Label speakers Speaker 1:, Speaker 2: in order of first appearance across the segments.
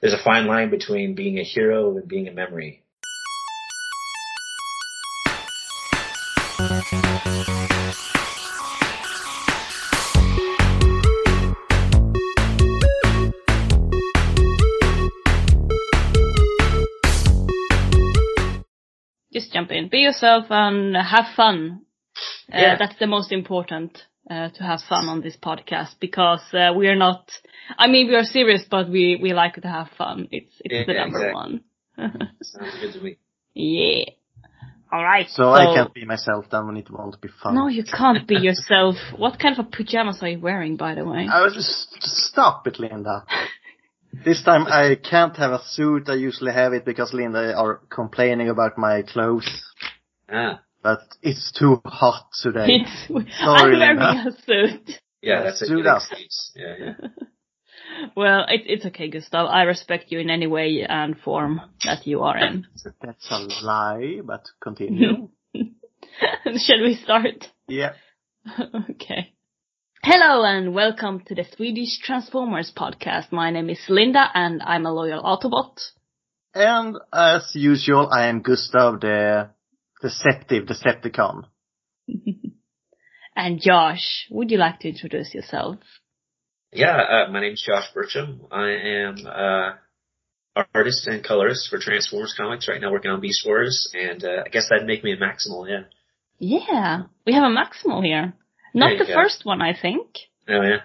Speaker 1: there's a fine line between being a hero and being a memory.
Speaker 2: Just jump in. Be yourself and have fun. Uh, that's the most important, uh, to have fun on this podcast because, uh, we are not, I mean, we are serious, but we, we like to have fun. It's, it's
Speaker 1: Yeah,
Speaker 2: the number
Speaker 1: exactly.
Speaker 2: one.
Speaker 1: Sounds good to me.
Speaker 2: yeah. Alright.
Speaker 3: So, I can't be myself then when it won't be fun.
Speaker 2: No, you can't be yourself. What kind of pajamas are you wearing, by the way?
Speaker 3: I was just, just stop it, Linda. This time I can't have a suit. I usually have it because Linda are complaining about my clothes.
Speaker 1: Ah,
Speaker 3: But it's too hot today.
Speaker 2: It's, I'm wearing
Speaker 3: Linda.
Speaker 2: a suit.
Speaker 1: yeah, that's a
Speaker 3: Suit
Speaker 1: good excuse. Yeah, yeah.
Speaker 2: Well, it, it's okay, Gustav. I respect you in any way and form that you are in.
Speaker 3: That's a lie, but continue.
Speaker 2: Shall we start?
Speaker 3: yeah.
Speaker 2: okay. Hello and welcome to the Swedish Transformers podcast. My name is Linda and I'm a loyal Autobot.
Speaker 3: And as usual, I am Gustav the Deceptive Decepticon.
Speaker 2: And Josh, would you like to introduce yourself?
Speaker 1: Yeah, uh, my name's Josh Burcham. I am uh, artist and colorist for Transformers comics. Right now, working on Beast Wars, and uh, I guess that'd make me a Maximal. Yeah.
Speaker 2: Yeah, we have a Maximal here. Not the
Speaker 1: go.
Speaker 2: first one, I think.
Speaker 1: Oh yeah.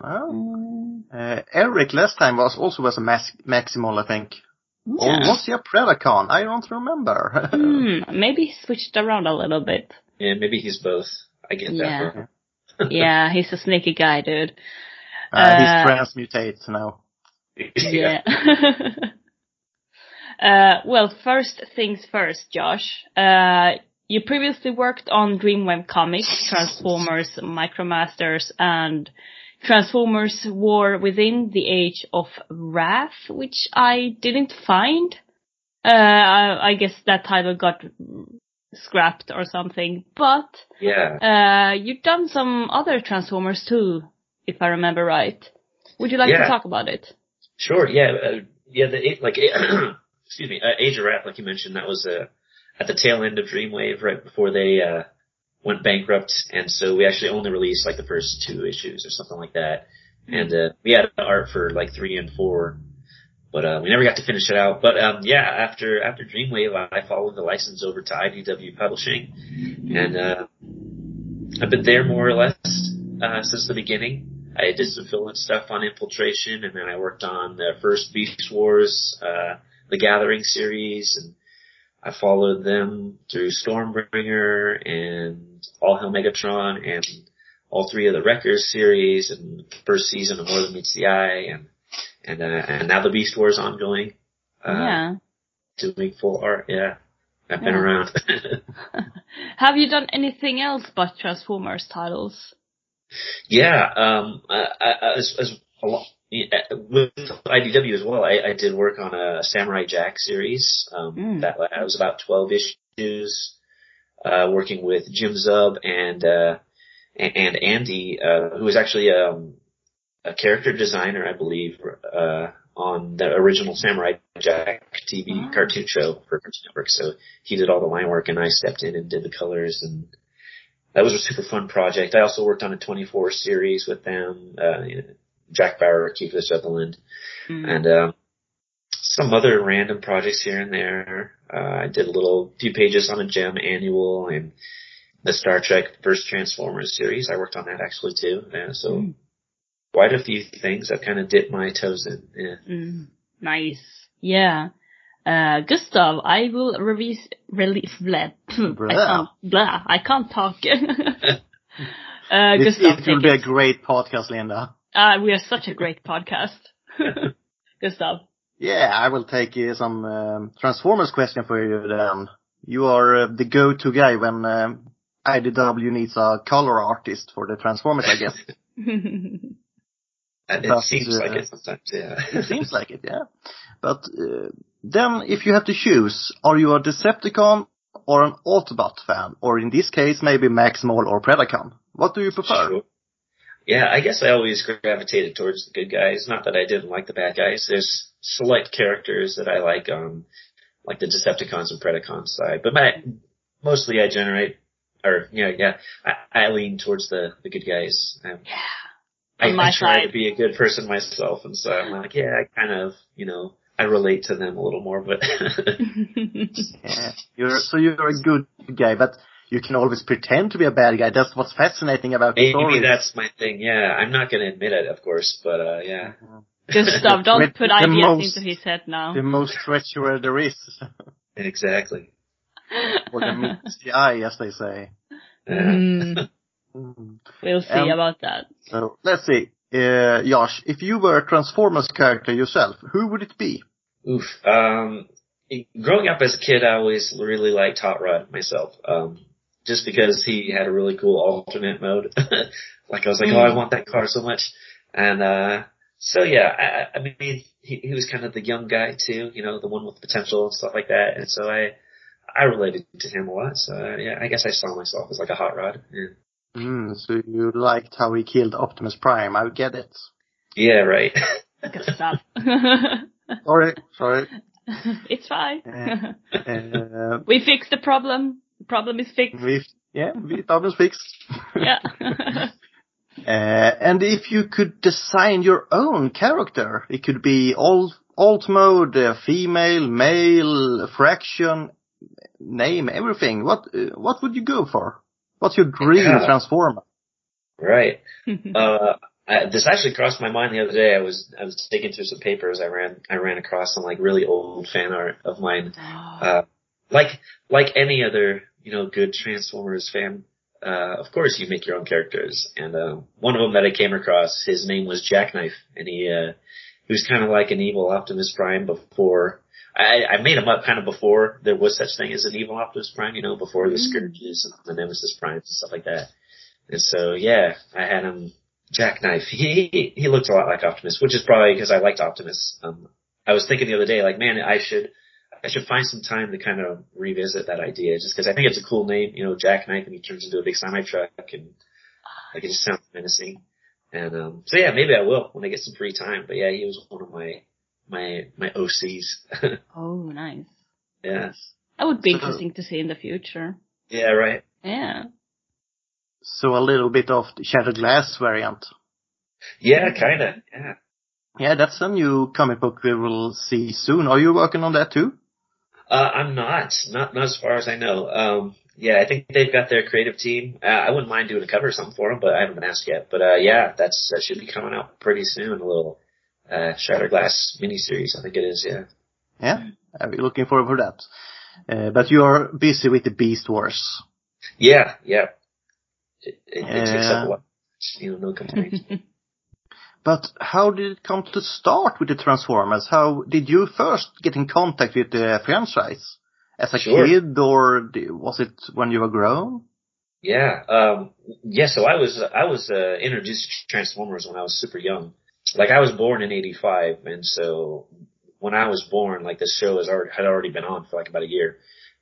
Speaker 3: Well,
Speaker 2: Mm,
Speaker 3: uh, Eric last time was also was a mas- Maximal, I think. Or
Speaker 2: yeah.
Speaker 3: was he a Predacon? I don't remember.
Speaker 2: Hmm, maybe he switched around a little bit.
Speaker 1: Yeah, maybe he's both. I get
Speaker 2: Yeah.
Speaker 1: that. Bro.
Speaker 2: yeah, he's a sneaky guy, dude.
Speaker 3: uh,
Speaker 2: Uh,
Speaker 3: he's transmutate now.
Speaker 2: Yeah. uh, well, first things first, Josh. Uh, you previously worked on Dreamwave Comics, Transformers, Micromasters, and Transformers War Within the Age of Wrath, which I didn't find. Uh, I, I guess that title got scrapped or something, but
Speaker 1: yeah.
Speaker 2: uh, you've done some other Transformers too, if I remember right. Would you like to talk about it?
Speaker 1: Sure. Yeah. Uh, yeah. The like. excuse me. Uh, Age of Wrath, like you mentioned, that was uh, at the tail end of Dreamwave, right before they uh, went bankrupt, and so we actually only released like the first two issues or something like that. And uh, we had art for like three and four, but uh, we never got to finish it out. But um, yeah, after after Dreamwave, I followed the license over to IDW Publishing, and uh, I've been there more or less uh, since the beginning. I did some fill-in stuff on Infiltration, and then I worked on the first Beast Wars, uh, the Gathering series, and I followed them through Stormbringer and All Hail Megatron and all three of the Wreckers series and first season of More Than Meets the Eye and and uh, and now the Beast Wars ongoing. Uh,
Speaker 2: yeah.
Speaker 1: Doing full art, yeah. I've been
Speaker 2: Yeah.
Speaker 1: around.
Speaker 2: Have you done anything else but Transformers titles?
Speaker 1: Yeah, um, I, I, as, as a lot, with IDW as well, I, I did work on a Samurai Jack series. Um,
Speaker 2: Mm.
Speaker 1: that that was about twelve issues, uh, working with Jim Zub and uh, and, and Andy, uh, who was actually um, a character designer, I believe, uh, on the original Samurai Jack TV
Speaker 2: Ah.
Speaker 1: cartoon show for Cartoon Network. So he did all the line work, and I stepped in and did the colors and that was a super fun project. I also worked on a 24 series with them, uh, Jack Bauer, Kiefer Sutherland,
Speaker 2: Mm.
Speaker 1: and um, some other random projects here and there. Uh, I did a little few pages on a Jem annual and the Star Trek First Transformers series. I worked on that actually too. Yeah, so
Speaker 2: Mm.
Speaker 1: quite a few things I've kind of dipped my toes in. Yeah.
Speaker 2: Mm. Nice. Yeah. Uh, Gustav, I will release, release, blah, I can't, blah, I can't talk. uh,
Speaker 3: It,
Speaker 2: Gustav,
Speaker 3: it will
Speaker 2: take
Speaker 3: be a great podcast, Linda.
Speaker 2: Uh, we are such a great podcast. Gustav.
Speaker 3: Yeah, I will take uh, some um, Transformers question for you then. You are uh, the go-to guy when um, IDW needs a color artist for the Transformers, I guess.
Speaker 1: It
Speaker 3: But,
Speaker 1: seems
Speaker 3: uh,
Speaker 1: like it sometimes. Yeah.
Speaker 3: it seems like it, yeah. But uh, then, if you have to choose, are you a Decepticon or an Autobot fan? Or in this case, maybe Maximal or Predacon? What do you prefer?
Speaker 1: Sure. Yeah, I guess I always gravitated towards the good guys. Not that I didn't like the bad guys. There's select characters that I like um, like the Decepticons and Predacons side, but my, mostly I generate, or yeah, yeah, I, I lean towards the the good guys. Um,
Speaker 2: Yeah.
Speaker 1: I,
Speaker 2: my
Speaker 1: I try
Speaker 2: side.
Speaker 1: to be a good person myself, and so I'm like, yeah, I kind of, you know, I relate to them a little more, but
Speaker 3: Yeah. You're, so you're a good guy, but you can always pretend to be a bad guy. That's what's fascinating about the
Speaker 1: maybe
Speaker 3: story.
Speaker 1: that's my thing. Yeah, I'm not gonna admit it, of course, but uh, yeah.
Speaker 2: Gustav, don't
Speaker 3: With
Speaker 2: put
Speaker 3: the
Speaker 2: ideas
Speaker 3: most-
Speaker 2: into his head now.
Speaker 3: the most treacherous there is.
Speaker 1: Exactly.
Speaker 3: or the meets the eye, as they say.
Speaker 2: Mm,
Speaker 3: Mm.
Speaker 2: we'll see
Speaker 3: Um,
Speaker 2: about that.
Speaker 3: So let's see. Uh, Josh, if you were a Transformers character yourself, who would it be?
Speaker 1: Oof. Um, growing up as a kid, I always really liked Hot Rod myself. Um, just because he had a really cool alternate mode. like I was like, oh, I want that car so much. And, uh, so yeah, I, I mean, he, he was kind of the young guy too, you know, the one with the potential and stuff like that. And so I, I related to him a lot. So uh, yeah, I guess I saw myself as like a hot rod. Yeah,
Speaker 3: Mm, so you liked how he killed Optimus Prime. I get it.
Speaker 1: yeah right.
Speaker 2: Gustav.
Speaker 3: Sorry, sorry.
Speaker 2: it's fine.
Speaker 3: Yeah. Uh,
Speaker 2: we fixed the problem. The problem is fixed.
Speaker 3: we, yeah, we Optimus fixed.
Speaker 2: Yeah.
Speaker 3: Uh, and if you could design your own character, it could be alt, alt mode, uh, female, male, fraction, name, everything. What uh, what would you go for? What's your dream
Speaker 1: Yeah.
Speaker 3: transformer?
Speaker 1: right. Uh, I, this actually crossed my mind the other day. I was I was digging through some papers. I ran I ran across some like really old fan art of mine. Uh, like like any other you know good Transformers fan, uh, of course you make your own characters. And um, one of them that I came across, his name was Jackknife, and he uh, he was kind of like an evil Optimus Prime before. I, I made him up kind of before there was such thing as an evil Optimus Prime, you know, before the
Speaker 2: Mm.
Speaker 1: Scourges and the Nemesis Primes and stuff like that. And so yeah, I had him Jackknife. He he, he looks a lot like Optimus, which is probably because I liked Optimus. Um, I was thinking the other day, like, man, I should I should find some time to kind of revisit that idea, just because I think it's a cool name, you know, Jackknife, and he turns into a big semi truck, and like it just sounds menacing. And um, so yeah, maybe I will when I get some free time. But yeah, he was one of my my my OCs.
Speaker 2: oh, nice.
Speaker 1: yeah,
Speaker 2: That would be
Speaker 3: So-
Speaker 2: interesting to see in the future.
Speaker 1: yeah, right.
Speaker 2: Yeah.
Speaker 3: So a little bit of the Shattered Glass variant.
Speaker 1: Yeah, kind of. Yeah.
Speaker 3: Yeah, that's a new comic book we will see soon. Are you working on that too?
Speaker 1: Uh, I'm not, not, not as far as I know. Um, yeah, I think they've got their creative team. Uh, I wouldn't mind doing a cover or something for them, but I haven't been asked yet. But, uh, yeah, that's, that should be coming out pretty soon. A little, uh, Shattered Glass miniseries, I think it is, yeah.
Speaker 3: Yeah, I'll be looking forward for that. Uh, but you are busy with the Beast Wars.
Speaker 1: Yeah, yeah. It, it, it takes up a lot. You know, no complaints.
Speaker 3: But how did it come to start with the Transformers? How did you first get in contact with the franchise? As a
Speaker 1: Sure.
Speaker 3: kid or was it when you were grown?
Speaker 1: Yeah, um, yeah. So I was I was uh, introduced to Transformers when I was super young. Like I was born in '85, and so when I was born, like the show has already had already been on for like about a year.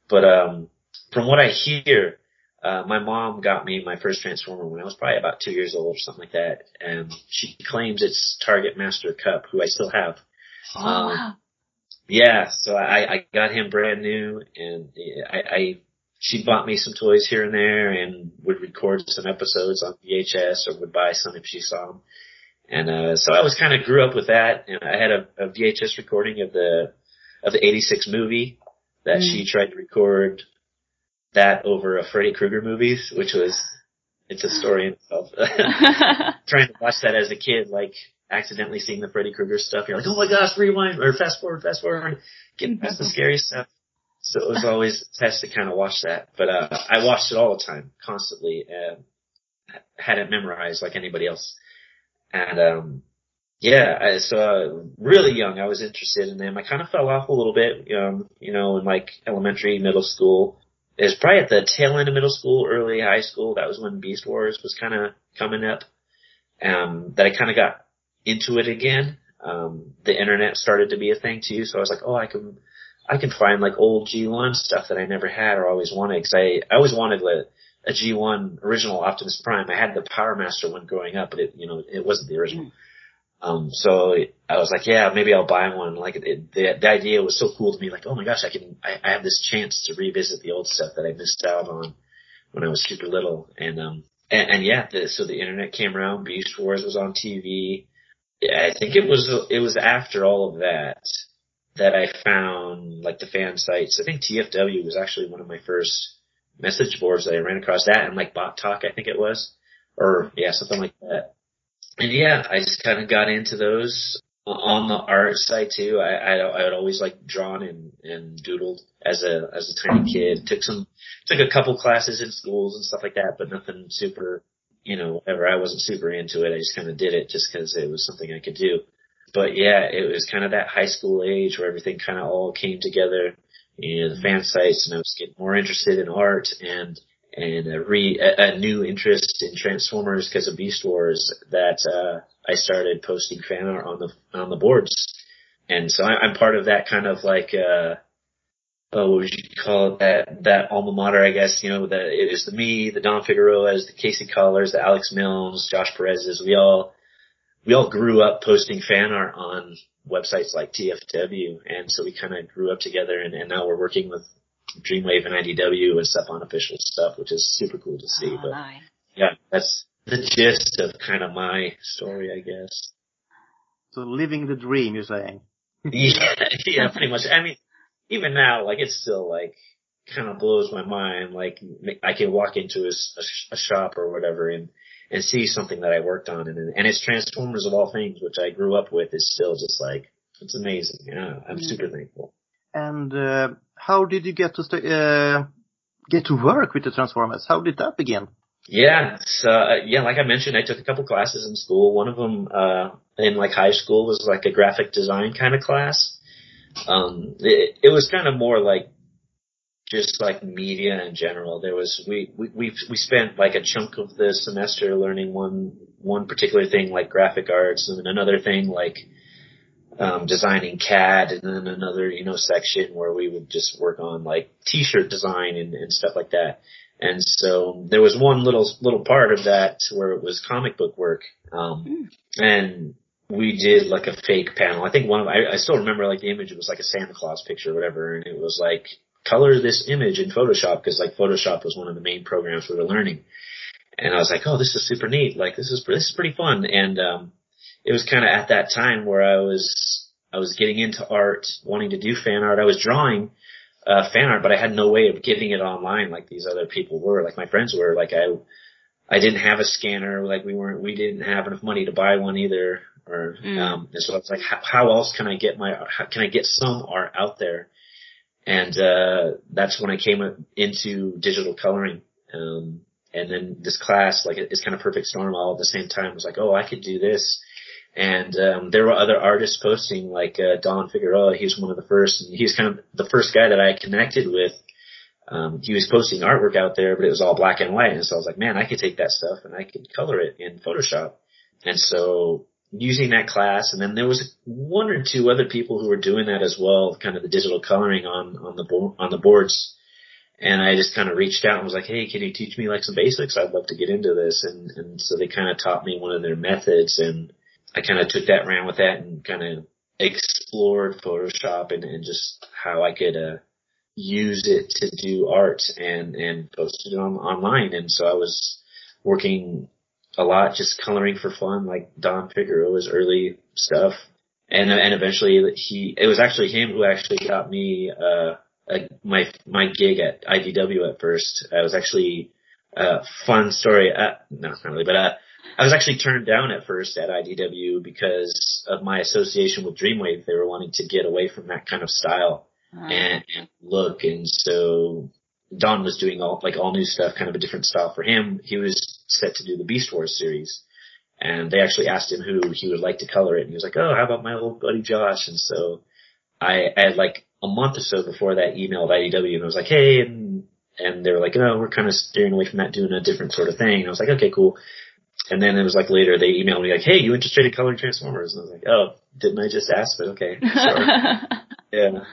Speaker 1: But um, from what I hear, uh, my mom got me my first Transformer when I was probably about two years old or something like that, and she claims it's Targetmaster Kup, who I still have.
Speaker 2: Oh,
Speaker 1: Um,
Speaker 2: wow.
Speaker 1: Yeah, so I, I got him brand new, and I, I she bought me some toys here and there, and would record some episodes on VHS or would buy some if she saw them. And uh, so I was kind of grew up with that, and I had a, a VHS recording of the of the '86 movie that
Speaker 2: Mm.
Speaker 1: she tried to record that over a Freddy Krueger movies, which was it's a story in itself. trying to watch that as a kid, like accidentally seeing the Freddy Krueger stuff. You're like, oh my gosh, rewind or fast forward, fast forward, getting past the scary stuff. So it was always a test to kind of watch that. But uh, I watched it all the time, constantly, and had it memorized like anybody else. And um, yeah, I, so uh, really young, I was interested in them. I kind of fell off a little bit, um, you know, in like elementary, middle school. It was probably at the tail end of middle school, early high school. That was when Beast Wars was kind of coming up. Um, that I kind of got into it again. Um, the internet started to be a thing too, so I was like, oh, I can, I can find like old G1 stuff that I never had or always wanted, because I, I always wanted the, a G1 original Optimus Prime. I had the Powermaster one growing up, but it, you know, it wasn't the original. Um, so I was like, yeah, maybe I'll buy one. Like it, the, the idea was so cool to me. Like, oh my gosh, I can, I, I have this chance to revisit the old stuff that I missed out on when I was super little. And, um, and, and yeah, the, so the internet came around, Beast Wars was on TV. Yeah, I think it was, it was after all of that that I found like the fan sites. I think TFW was actually one of my first message boards that I ran across that and like Bot Talk, I think it was, or yeah, something like that and yeah, I just kind of got into those on the art side too. I I, I had always like drawn and and doodled as a as a tiny kid. Took some took a couple classes in schools and stuff like that, but nothing super, you know, whatever. I wasn't super into it. I just kind of did it just because it was something I could do. But yeah, it was kind of that high school age where everything kind of all came together. You know, the fan sites, and I was getting more interested in art and and a, re, a, new interest in Transformers because of Beast Wars that uh, I started posting fan art on the on the boards, and so I, I'm part of that kind of like uh, oh, what would you call it? That that alma mater, I guess. You know, that it is the me, the Don Figueroas, the Casey Collers, the Alex Milnes, Josh Perez's. We all we all grew up posting fan art on websites like TFW, and so we kind of grew up together, and, and now we're working with Dreamwave and IDW and stuff on official stuff, which is super cool to see.
Speaker 2: Oh,
Speaker 1: but
Speaker 2: nice.
Speaker 1: yeah, that's the gist of kind of my story, I guess.
Speaker 3: So living the dream, you're saying?
Speaker 1: yeah, yeah, pretty much. I mean, even now, like it's still like kind of blows my mind. Like I can walk into a, a, a shop or whatever and and see something that I worked on, and and it's Transformers of all things, which I grew up with, is still just like it's amazing. Yeah, I'm
Speaker 2: Mm.
Speaker 1: super thankful.
Speaker 3: And uh, how did you get to st- uh, get to work with the Transformers? How did that begin?
Speaker 1: Yeah, so uh, yeah, like I mentioned, I took a couple classes in school. One of them uh, in like high school was like a graphic design kind of class. Um, it, it was kind of more like just like media in general. There was we we we we spent like a chunk of the semester learning one one particular thing like graphic arts, and another thing like um, designing CAD, and then another you know section where we would just work on like T-shirt design and, and stuff like that. And so there was one little little part of that where it was comic book work, um, and we did like a fake panel. I think one of I, I still remember like the image. It was like a Santa Claus picture or whatever, and it was like color this image in Photoshop because like Photoshop was one of the main programs we were learning. And I was like, oh, this is super neat. Like this is this is pretty fun. And um, it was kind of at that time where I was I was getting into art, wanting to do fan art. I was drawing uh, fan art, but I had no way of getting it online like these other people were, like my friends were. Like I, I didn't have a scanner. Like we weren't, we didn't have enough money to buy one either. Or
Speaker 2: Mm.
Speaker 1: um, and so I was like, how, how else can I get my, how can I get some art out there? And uh, that's when I came into digital coloring. Um, and then this class, like it's kind of perfect storm all at the same time. It was like, oh, I could do this. And um, there were other artists posting, like uh, Don Figueroa. He was one of the first, and he was kind of the first guy that I connected with. Um, he was posting artwork out there, but it was all black and white. And so I was like, man, I could take that stuff and I could color it in Photoshop. And so using that class, and then there was one or two other people who were doing that as well, kind of the digital coloring on on the bo- on the boards. And I just kind of reached out and was like, hey, can you teach me like some basics? I'd love to get into this. And and so they kind of taught me one of their methods, and I kind of took that, ran with that, and kind of explored Photoshop and, and just how I could uh, use it to do art and and posted it on online. And so I was working a lot, just coloring for fun, like Don Figueroa's early stuff. And and eventually he, it was actually him who actually got me uh, a, my my gig at IDW at first. I was actually uh, fun story. Uh, no, not really, but uh, I was actually turned down at first at IDW because of my association with Dreamwave. They were wanting to get away from that kind of style
Speaker 2: Uh,
Speaker 1: and, and look. And so Don was doing all like all new stuff, kind of a different style for him. He was set to do the Beast Wars series, and they actually asked him who he would like to color it, and he was like, "Oh, how about my old buddy Josh?" And so I, I had like a month or so before that emailed IDW, and I was like, "Hey," and and they were like, "No, we're kind of steering away from that, doing a different sort of thing." And I was like, "Okay, cool." And then it was like later they emailed me like, "Hey, you interested in coloring Transformers?" And I was like, "Oh, didn't I just ask?" But okay, sure. yeah.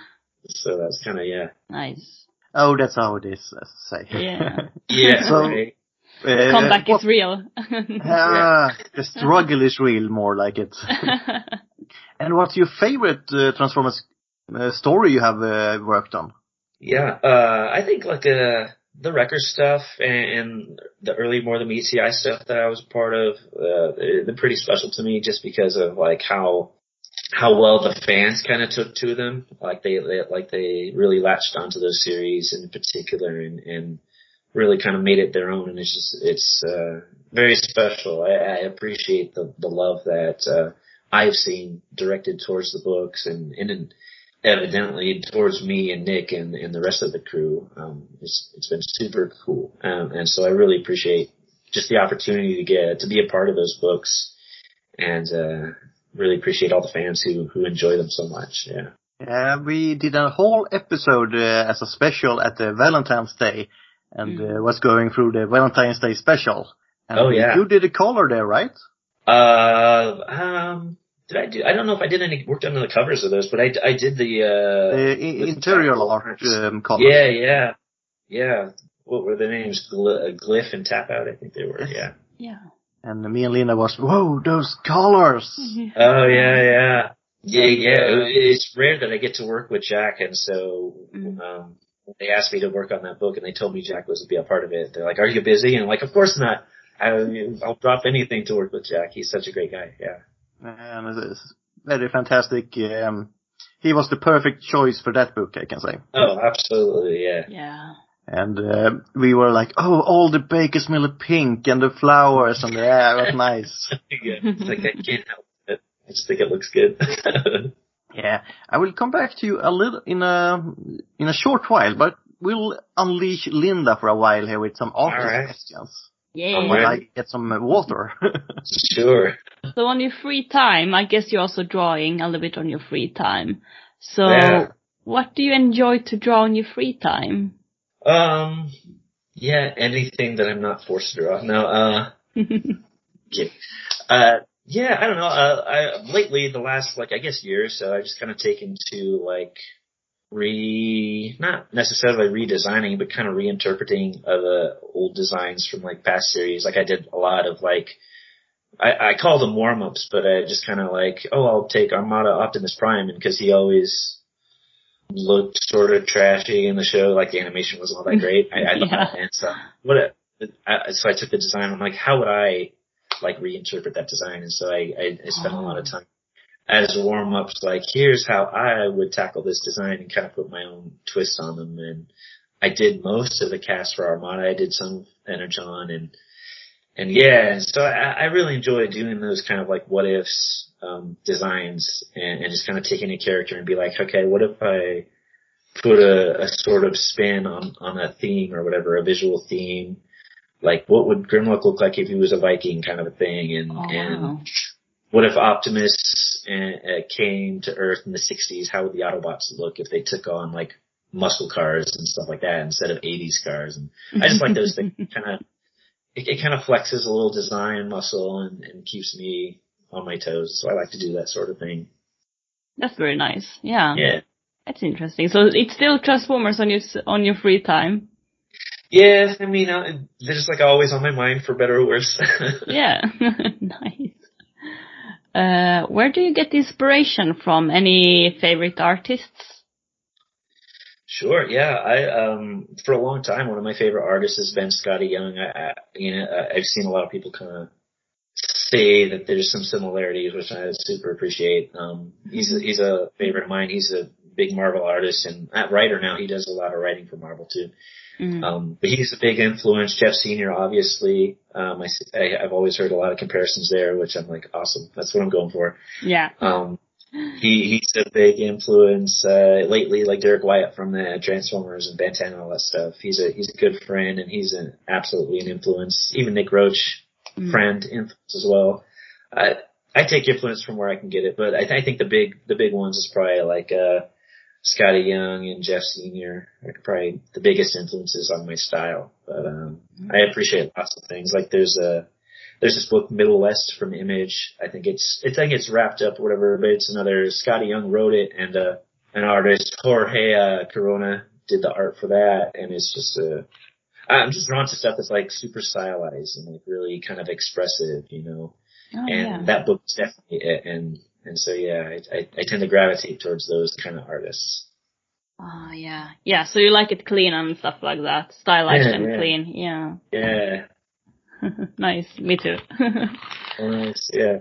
Speaker 1: So that's kind of yeah.
Speaker 2: nice.
Speaker 3: Oh, that's how it is, let's say.
Speaker 2: Yeah.
Speaker 1: Yeah.
Speaker 3: So-
Speaker 1: right.
Speaker 3: Uh,
Speaker 2: Comeback
Speaker 3: what-
Speaker 2: is real.
Speaker 3: Ah, the struggle is real, more like it. And what's your favorite uh, Transformers uh, story you have uh, worked on?
Speaker 1: Yeah, uh, I think like uh, the Wreckers stuff and, and the early more the ECI stuff that I was part of, uh, they're pretty special to me just because of like how how well the fans kind of took to them. Like they, they like they really latched onto those series in particular and, and really kind of made it their own. And it's just it's uh, very special. I, I appreciate the the love that uh, I've seen directed towards the books and and evidently towards me and Nick and, and the rest of the crew. Um, it's, it's been super cool. Um, and so I really appreciate just the opportunity to get, to be a part of those books and, uh, really appreciate all the fans who, who enjoy them so much. Yeah.
Speaker 3: Uh, we did a whole episode uh, as a special at the Valentine's Day and
Speaker 2: Mm.
Speaker 3: uh, was going through the Valentine's Day special. And
Speaker 1: Oh, yeah.
Speaker 3: You did a color there, right?
Speaker 1: Uh, um, did I do, I don't know if I did any work on the covers of those, but I, I did the, uh,
Speaker 3: The i-
Speaker 1: with-
Speaker 3: interior art um, color.
Speaker 1: yeah, yeah, yeah. What were the names? Gl- uh, Glyph and Tap Out, I think they were, yeah.
Speaker 2: yeah.
Speaker 3: And me and Lina was, whoa, those colors!
Speaker 1: Oh yeah, yeah, yeah, yeah. It's rare that I get to work with Jack, and so
Speaker 2: Mm.
Speaker 1: um, they asked me to work on that book, and they told me Jack was to be a part of it. They're like, "Are you busy?" And I'm like, "Of course not. I, I'll drop anything to work with Jack. He's such a great guy." Yeah.
Speaker 3: And it's very fantastic. Um, he was the perfect choice for that book, I can say.
Speaker 1: Oh, absolutely. Yeah.
Speaker 2: Yeah.
Speaker 3: And uh, we were like, oh, all the Baker-Miller pink and the flowers and yeah, it was nice.
Speaker 1: yeah. It's like I can't help it. I just think it looks good.
Speaker 3: Yeah, I will come back to you a little in a in a short while, but we'll unleash Linda for a while here with some artist
Speaker 1: right.
Speaker 3: questions.
Speaker 2: Yeah.
Speaker 1: I'm
Speaker 3: While
Speaker 1: ready.
Speaker 3: I get some water.
Speaker 1: sure.
Speaker 2: So on your free time, I guess you're also drawing a little bit on your free time. So
Speaker 1: Yeah.
Speaker 2: what do you enjoy to draw on your free time?
Speaker 1: Um. Yeah. Anything that I'm not forced to draw. No. Uh. kidding. Uh, yeah, I don't know. Uh, I lately the last like I guess year or so, I've just kind of taken to like re not necessarily redesigning, but kind of reinterpreting of the old designs from like past series. Like I did a lot of like. I, I call them warm ups, but I just kind of like, oh, I'll take Armada Optimus Prime, and because he always looked sort of trashy in the show, like the animation wasn't all that great. I, I
Speaker 2: Yeah.
Speaker 1: and so what? A, I, so I took the design. I'm like, how would I like reinterpret that design? And so I, I, I spent a lot of oh. time as warm ups. Like, here's how I would tackle this design and kind of put my own twist on them. And I did most of the cast for Armada. I did some Energon and and yeah, so I, I really enjoy doing those kind of like what ifs um, designs and, and just kind of taking a character and be like, okay, what if I put a, a sort of spin on on a theme or whatever, a visual theme. Like, what would Grimlock look like if he was a Viking, kind of a thing, and
Speaker 2: Oh,
Speaker 1: and
Speaker 2: wow.
Speaker 1: What if Optimus uh, came to Earth in the '60s? How would the Autobots look if they took on like muscle cars and stuff like that instead of '80s cars? And I just like those things. Kind of, it, it kind of flexes a little design muscle and, and keeps me on my toes. So I like to do that sort of thing.
Speaker 2: That's very nice. Yeah.
Speaker 1: Yeah.
Speaker 2: That's interesting. So it's still Transformers on your on your free time.
Speaker 1: Yeah, I mean, uh, they're just like always on my mind for better or worse.
Speaker 2: Yeah. nice. Uh, where do you get inspiration from? Any favorite artists?
Speaker 1: Sure. Yeah. I um for a long time one of my favorite artists has been Skottie Young. I, I you know I've seen a lot of people kind of say that there's some similarities, which I super appreciate. Um, he's a, he's a favorite of mine. He's a big Marvel artist and uh, writer now. He does a lot of writing for Marvel too.
Speaker 2: Mm.
Speaker 1: Um, but he's a big influence. Jeff Senior, obviously. Um, I, I have always heard a lot of comparisons there, which I'm like, awesome. That's what I'm going for.
Speaker 2: yeah.
Speaker 1: Um, he he's a big influence uh, lately, like Derrick Wyatt from the Transformers and 10 and all that stuff. He's a he's a good friend and he's an absolutely an influence. Even Nick Roche,
Speaker 2: Mm.
Speaker 1: friend influence as well. I I take influence from where I can get it, but I, th- I think the big the big ones is probably like uh, Skottie Young and Jeff Senior are probably the biggest influences on my style. But um, I appreciate lots of things. Like there's a there's this book Middle West from Image. I think it's I think it's wrapped up or whatever, but it's another Skottie Young wrote it and uh an artist Jorge uh, Corona did the art for that, and it's just a. I'm just drawn to stuff that's like super stylized and like really kind of expressive, you know.
Speaker 2: Oh,
Speaker 1: and
Speaker 2: yeah.
Speaker 1: that book is definitely it. And and so yeah, I, I I tend to gravitate towards those kind of artists.
Speaker 2: Oh, yeah. Yeah, so you like it clean and stuff like that. Stylized
Speaker 1: Yeah,
Speaker 2: and
Speaker 1: yeah.
Speaker 2: clean. Yeah.
Speaker 1: Yeah,
Speaker 2: nice. Me too.
Speaker 1: nice. Yeah.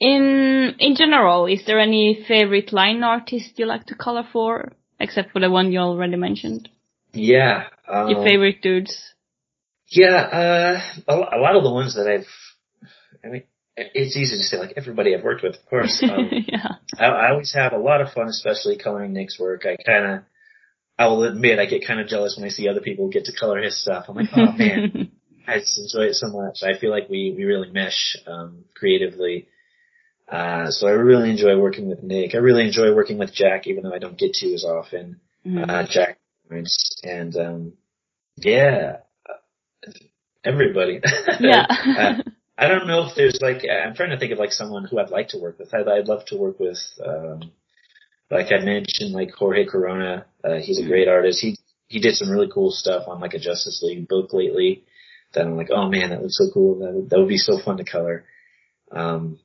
Speaker 2: in, in general, is there any favorite line artist you like to color for? Except for the one you already mentioned.
Speaker 1: Yeah. Um,
Speaker 2: Your favorite dudes?
Speaker 1: Yeah, uh, a, a lot of the ones that I've, I mean, it's easy to say like everybody I've worked with, of course. Um,
Speaker 2: yeah.
Speaker 1: I, I always have a lot of fun, especially coloring Nick's work. I kind of, I will admit, I get kind of jealous when I see other people get to color his stuff. I'm like, oh man, I just enjoy it so much. I feel like we we really mesh um, creatively. Uh, so I really enjoy working with Nick. I really enjoy working with Jack, even though I don't get to as often.
Speaker 2: Mhm.
Speaker 1: Uh, Jack and um, yeah, everybody.
Speaker 2: yeah.
Speaker 1: uh, I don't know if there's like I'm trying to think of like someone who I'd like to work with. I'd, I'd love to work with, um, like I mentioned, like Jorge Corona. Uh, he's a great artist. He he did some really cool stuff on like a Justice League book lately. That I'm like, oh man, that looks so cool. That would, that would be so fun to color. Um,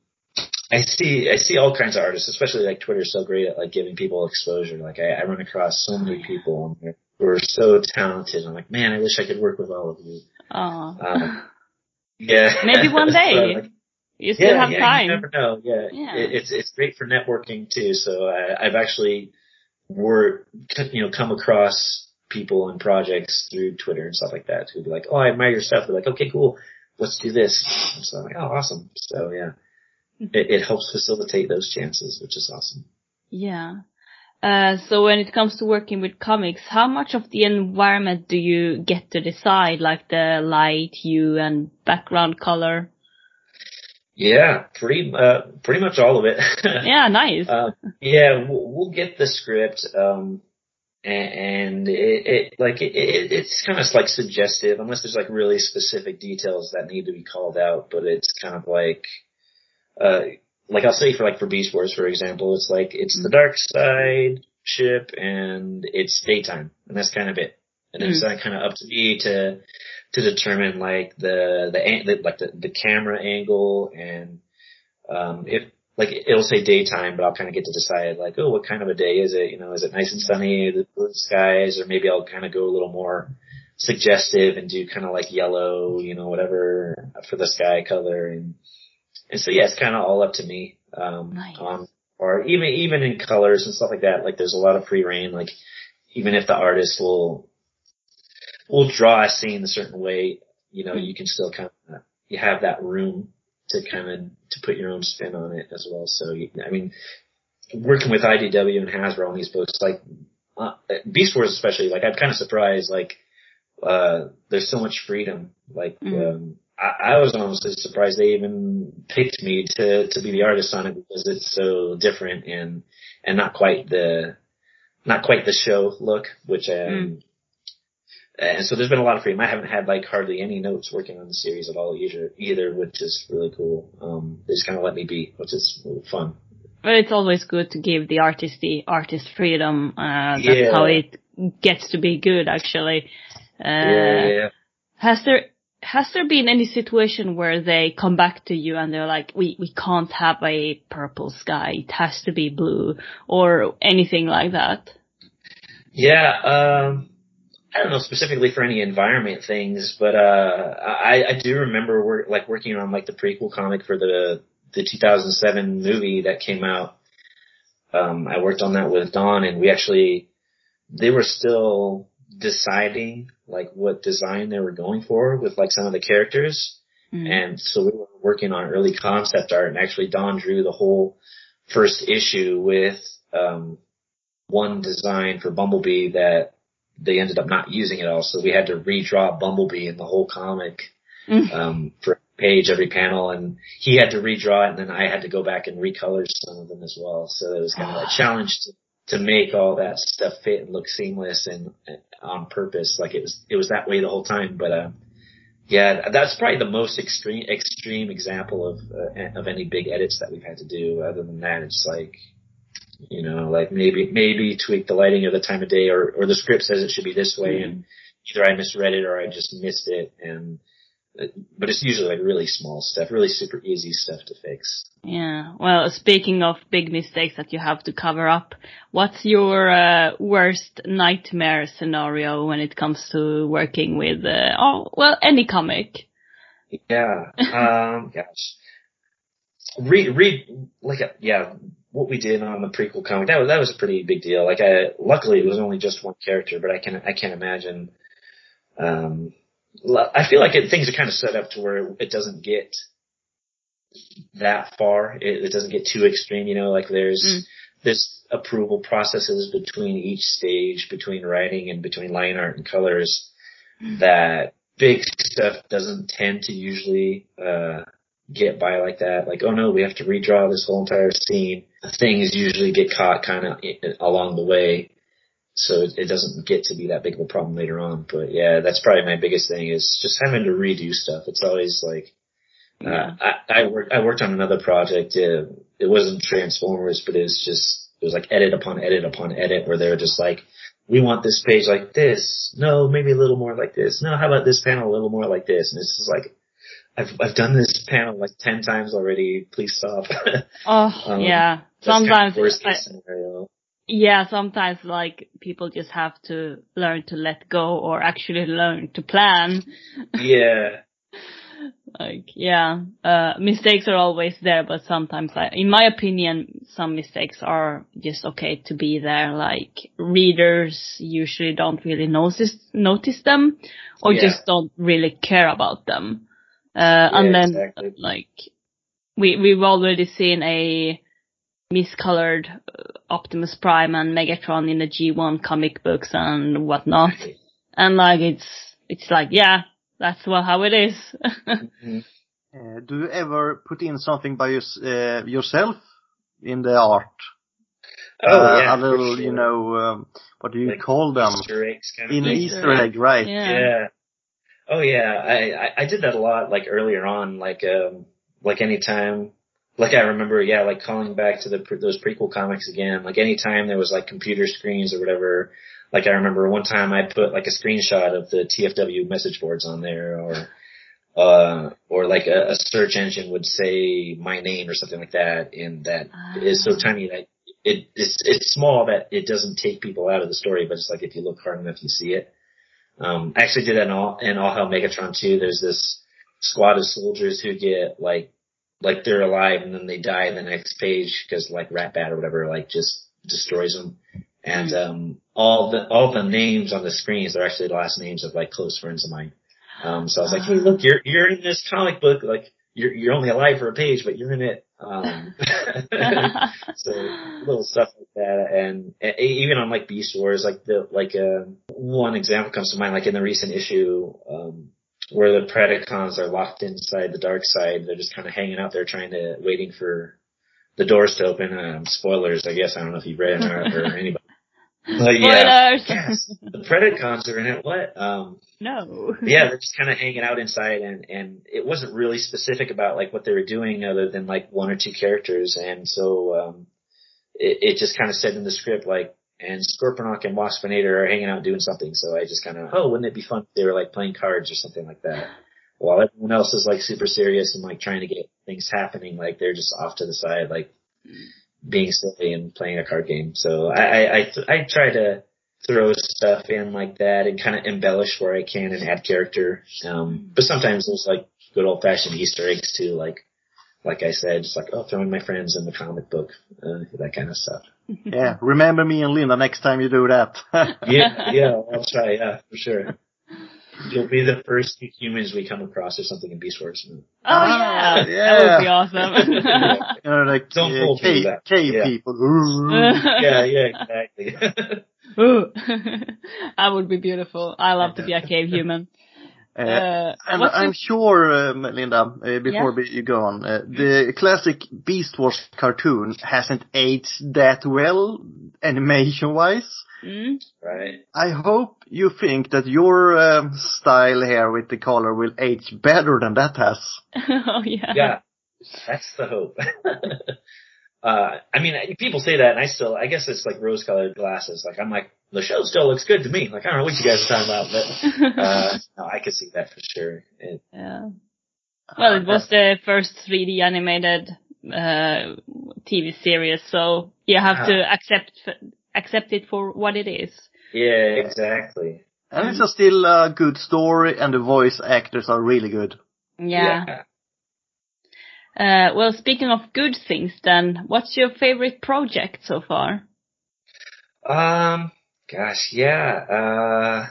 Speaker 1: I see I see all kinds of artists, especially like Twitter's so great at like giving people exposure. Like I, I run across so many people on there who are so talented. I'm like, man, I wish I could work with all of you.
Speaker 2: oh.
Speaker 1: Um, Yeah.
Speaker 2: Maybe one day. you still
Speaker 1: yeah,
Speaker 2: have
Speaker 1: yeah,
Speaker 2: time.
Speaker 1: You never know. Yeah,
Speaker 2: Yeah.
Speaker 1: It, it's it's great for networking too. So I, I've actually were you know come across people and projects through Twitter and stuff like that who'd be like, "Oh, I admire your stuff." They're like, "Okay, cool, let's do this." And so I'm like, "Oh, awesome!" So yeah, mm-hmm. it, it helps facilitate those chances, which is awesome.
Speaker 2: Yeah. Uh, so when it comes to working with comics, how much of the environment do you get to decide, like the light, hue, and background color?
Speaker 1: Yeah, pretty uh, pretty much all of it.
Speaker 2: Yeah, nice.
Speaker 1: Uh, yeah, we'll, we'll get the script, um, and, and it, it like it, it, it's kind of like suggestive, unless there's like really specific details that need to be called out. But it's kind of like, uh, like I'll say for like for Beast Wars, for example, it's like it's the Darksyde ship and it's daytime, and that's kind of it. And then it's
Speaker 2: Mm.
Speaker 1: uh, kind of up to me to to determine like the the like the, the camera angle and um if like it'll say daytime, but I'll kind of get to decide like, oh, what kind of a day is it? You know, is it nice and sunny, the blue skies, or maybe I'll kind of go a little more suggestive and do kind of like yellow, you know, whatever for the sky color, and and so yeah, it's kind of all up to me. Um,
Speaker 2: Nice.
Speaker 1: on or even even in colors and stuff like that. Like there's a lot of free reign. Like even if the artist will will draw a scene a certain way, you know, you can still kind of you have that room to kind of to put your own spin on it as well. So I mean, working with IDW and Hasbro on these books, like uh, Beast Wars especially, like I'm kind of surprised. Like uh there's so much freedom. Like
Speaker 2: Mhm.
Speaker 1: um I, I was honestly surprised they even picked me to to be the artist on it because it's so different and and not quite the not quite the show look, which um
Speaker 2: Mm.
Speaker 1: and so there's been a lot of freedom. I haven't had like hardly any notes working on the series at all either, either, which is really cool. Um, they just kind of let me be, which is fun.
Speaker 2: But it's always good to give the artist the artist freedom. Uh, that's
Speaker 1: Yeah.
Speaker 2: how it gets to be good, actually. Uh,
Speaker 1: yeah, yeah.
Speaker 2: Has there has there been any situation where they come back to you and they're like, we we can't have a purple sky, it has to be blue, or anything like that?
Speaker 1: Yeah, um, I don't know specifically for any environment things, but uh, I, I do remember work, like working on like the prequel comic for the the 2007 movie that came out. Um, I worked on that with Don, and we actually they were still deciding like what design they were going for with like some of the characters.
Speaker 2: Mm.
Speaker 1: And so we were working on early concept art and actually Don drew the whole first issue with, um, one design for Bumblebee that they ended up not using at all. So we had to redraw Bumblebee in the whole comic,
Speaker 2: Mm.
Speaker 1: um, for page, every panel. And he had to redraw it and then I had to go back and recolor some of them as well. So it was kind of a challenge to, to make all that stuff fit and look seamless and, and on purpose. Like it was, it was that way the whole time. But, uh, yeah, that's probably the most extreme extreme example of uh, of any big edits that we've had to do. Other than that, it's like You know, like maybe maybe tweak the lighting or the time of day, or or the script says it should be this way, and either I misread it or I just missed it, and but it's usually like really small stuff, really super easy stuff to fix.
Speaker 2: Yeah. Well, speaking of big mistakes that you have to cover up, what's your uh, worst nightmare scenario when it comes to working with, uh, oh, well, any comic?
Speaker 1: Yeah. Um, gosh. Read, read, like, a, yeah, what we did on the prequel comic, that was, that was a pretty big deal. Like, I, luckily it was only just one character, but I can, I can't imagine, um, I feel like it, things are kind of set up to where it doesn't get that far. It, it doesn't get too extreme, you know, like there's, mm. there's approval processes between each stage, between writing and between line art and colors mm. that big stuff doesn't tend to usually, uh, get by like that. Like, oh no, we have to redraw this whole entire scene. Things usually get caught kind of along the way so it, doesn't get to be that big of a problem later on. But yeah, that's probably my biggest thing is just having to redo stuff. It's always like, uh, I, I worked, I worked on another project. It, it wasn't Transformers, but it was just, it was like edit upon edit upon edit where they were just like, we want this page like this. No, maybe a little more like this. No, how about this panel a little more like this? And it's just like, I've, I've done this panel like 10 times already. Please stop.
Speaker 2: oh, um, yeah. Sometimes kind of worst case I, scenario yeah, sometimes like people just have to learn to let go or actually learn to plan.
Speaker 1: Yeah.
Speaker 2: like, yeah, uh, mistakes are always there, but sometimes I, in my opinion, some mistakes are just okay to be there. Like readers usually don't really notice, notice them or yeah. just don't really care about them. Uh, yeah, and then exactly. like we, we've already seen a, miscolored uh, Optimus Prime and Megatron in the G1 comic books and whatnot. And like it's it's like yeah, that's well how it is.
Speaker 3: mm-hmm. uh, do you ever put in something by your, uh, yourself in the art?
Speaker 1: Oh uh, yeah,
Speaker 3: a little, sure. you know, um, what do you like call them?
Speaker 1: Easter eggs, kind
Speaker 3: of in Easter egg, right?
Speaker 1: Yeah. yeah. Oh yeah, I, I I did that a lot, like earlier on, like um, like anytime like I remember, yeah, like calling back to the those prequel comics again. Like anytime there was like computer screens or whatever. Like I remember one time I put like a screenshot of the TFW message boards on there, or uh, or like a, a search engine would say my name or something like that, and that is so tiny that it it's it's small that it doesn't take people out of the story, but it's like if you look hard enough, you see it. Um, I actually did that in all in All Hail Megatron too. There's this squad of soldiers who get like like they're alive and then they die in the next page because like Ratbat or whatever like just destroys them. And mm-hmm. um all the all the names on the screens are actually the last names of like close friends of mine. Um so I was like, Hey look, you're you're in this comic book, like you're you're only alive for a page, but you're in it. Um so little stuff like that and, and even on like Beast Wars, like the like uh one example comes to mind, like in the recent issue, um where the Predacons are locked inside the Darksyde. They're just kind of hanging out there trying to, waiting for the doors to open. Um, spoilers, I guess. I don't know if you've read it or, or anybody. But yeah, yes, the Predacons are in it. What? Um,
Speaker 2: no.
Speaker 1: yeah, they're just kind of hanging out inside, and and it wasn't really specific about like what they were doing, other than like one or two characters, and so um, it, it just kind of said in the script like and Scorponok and Waspinator are hanging out doing something. So I just kind of, oh, wouldn't it be fun if they were like playing cards or something like that? While everyone else is like super serious and like trying to get things happening, like they're just off to the side, like being silly and playing a card game. So I, I, I, I try to throw stuff in like that and kind of embellish where I can and add character. Um, but sometimes there's like good old fashioned Easter eggs too, like like I said, it's like, oh, throwing my friends in the comic book, uh, that kind of stuff.
Speaker 3: yeah, remember me and Linda next time you do that.
Speaker 1: yeah, yeah, I'll try, yeah, for sure. You'll be the first humans we come across or something in Beast Wars.
Speaker 2: Oh ah, yeah. yeah, that would be awesome.
Speaker 3: yeah. You know, like Don't uh, cave, cave yeah. people.
Speaker 1: yeah, yeah, exactly.
Speaker 2: Ooh, that would be beautiful. I love to be a cave human.
Speaker 3: Uh, uh, and I'm sure, um, Linda, uh, before yeah. you go on, uh, the classic Beast Wars cartoon hasn't aged that well, animation-wise.
Speaker 2: Mm.
Speaker 1: Right.
Speaker 3: I hope you think that your um, style here with the color will age better than that has.
Speaker 2: oh yeah.
Speaker 1: Yeah, that's the hope. uh, I mean, people say that, and I still, I guess it's like rose-colored glasses. Like I'm like, the show still looks good to me. Like I don't know what you guys are talking about, but uh, no, I could see that for sure. It,
Speaker 2: yeah. Well, it was the first 3D animated uh, TV series, so you have to accept accept it for what it is.
Speaker 1: Yeah, exactly.
Speaker 3: And it's a still a good story, and the voice actors are really good.
Speaker 2: Yeah. yeah. Uh, well, speaking of good things, then, what's your favorite project so far?
Speaker 1: Um, gosh, yeah. Uh,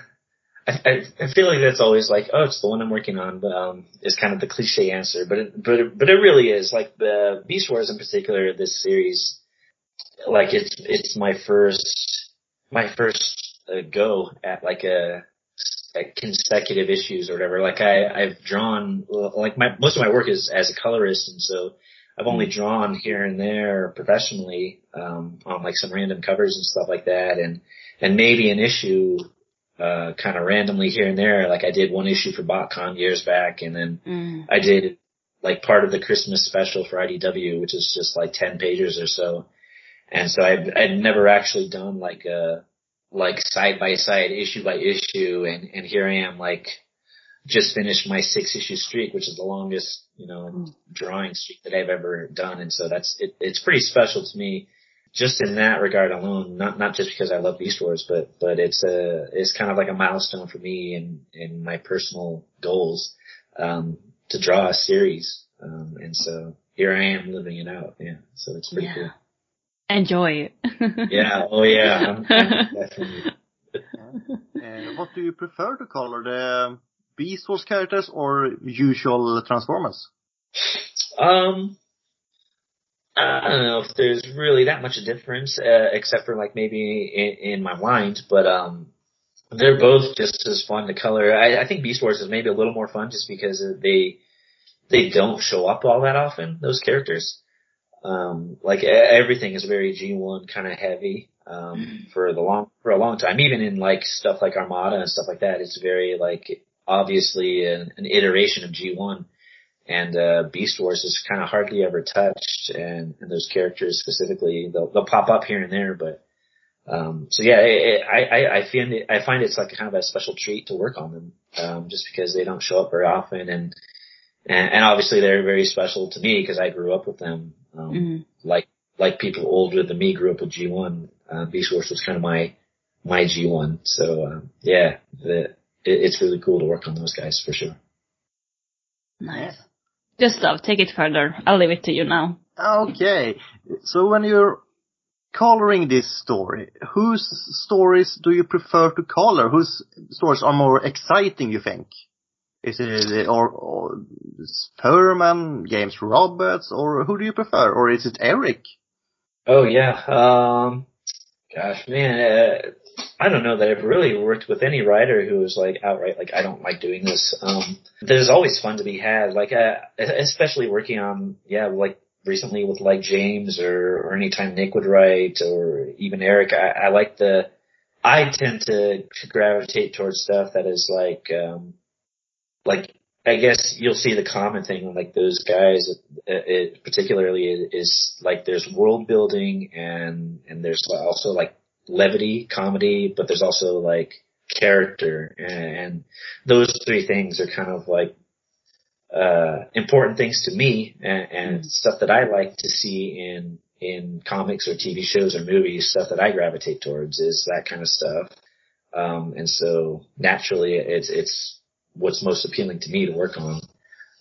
Speaker 1: I, I feel like that's always like, oh, it's the one I'm working on, but um, is kind of the cliche answer. But it, but it, but it really is like the Beast Wars in particular. This series, like it's it's my first my first uh, go at like a, a consecutive issues or whatever. Like I I've drawn like my most of my work is as a colorist, and so I've only mm-hmm. drawn here and there professionally um, on like some random covers and stuff like that, and and maybe an issue uh, kind of randomly here and there. Like I did one issue for BotCon years back, and then mm. I did like part of the Christmas special for IDW, which is just like ten pages or so. And so I've I'd never actually done like a like side by side, issue by issue, and and here I am like just finished my six issue streak, which is the longest you know mm. drawing streak that I've ever done, and so that's it, it's pretty special to me just in that regard alone, not not just because I love Beast Wars, but but it's a it's kind of like a milestone for me in in my personal goals um, to draw a series, um, and so here I am living it out. Yeah, so it's pretty yeah. cool.
Speaker 2: Enjoy. It.
Speaker 1: yeah. Oh yeah. I'm, I'm definitely.
Speaker 3: uh, what do you prefer to color the Beast Wars characters or usual Transformers?
Speaker 1: Um, I don't know if there's really that much of difference, uh, except for like maybe in, in my mind, but um, they're both just as fun to color. I, I think Beast Wars is maybe a little more fun just because they they don't show up all that often. Those characters, um, like everything is very G1 kind of heavy um, mm-hmm. for the long for a long time. Even in like stuff like Armada and stuff like that, it's very like obviously an, an iteration of G1 and uh, Beast Wars is kind of hardly ever touched, and, and those characters specifically, they'll, they'll pop up here and there, but um, so yeah, it, I, I I find it I find it's like kind of a special treat to work on them, um, just because they don't show up very often, and and, and obviously they're very special to me because I grew up with them, um, mm-hmm. like like people older than me grew up with G1. Uh, Beast Wars was kind of my my G1, so uh, yeah, the, it, it's really cool to work on those guys for sure.
Speaker 2: Nice. Gustav, take it further. I'll leave it to you now.
Speaker 3: Okay. So when you're coloring this story, whose stories do you prefer to color? Whose stories are more exciting, you think? Is it or, or Furman, James Roberts, or who do you prefer? Or is it Eric?
Speaker 1: Oh yeah, um, gosh, man, uh, I don't know that I've really worked with any writer who is like outright like I don't like doing this. Um, there's always fun to be had, like uh, especially working on yeah like recently with like James or or anytime Nick would write or even Eric. I, I like the I tend to, gravitate towards stuff that is like um, like I guess you'll see the common thing like those guys, it, it particularly is like there's world building and and there's also like levity, comedy, but there's also like character and those three things are kind of like uh important things to me and, and stuff that I like to see in in comics or TV shows or movies, stuff that I gravitate towards is that kind of stuff. Um and so naturally it's it's what's most appealing to me to work on.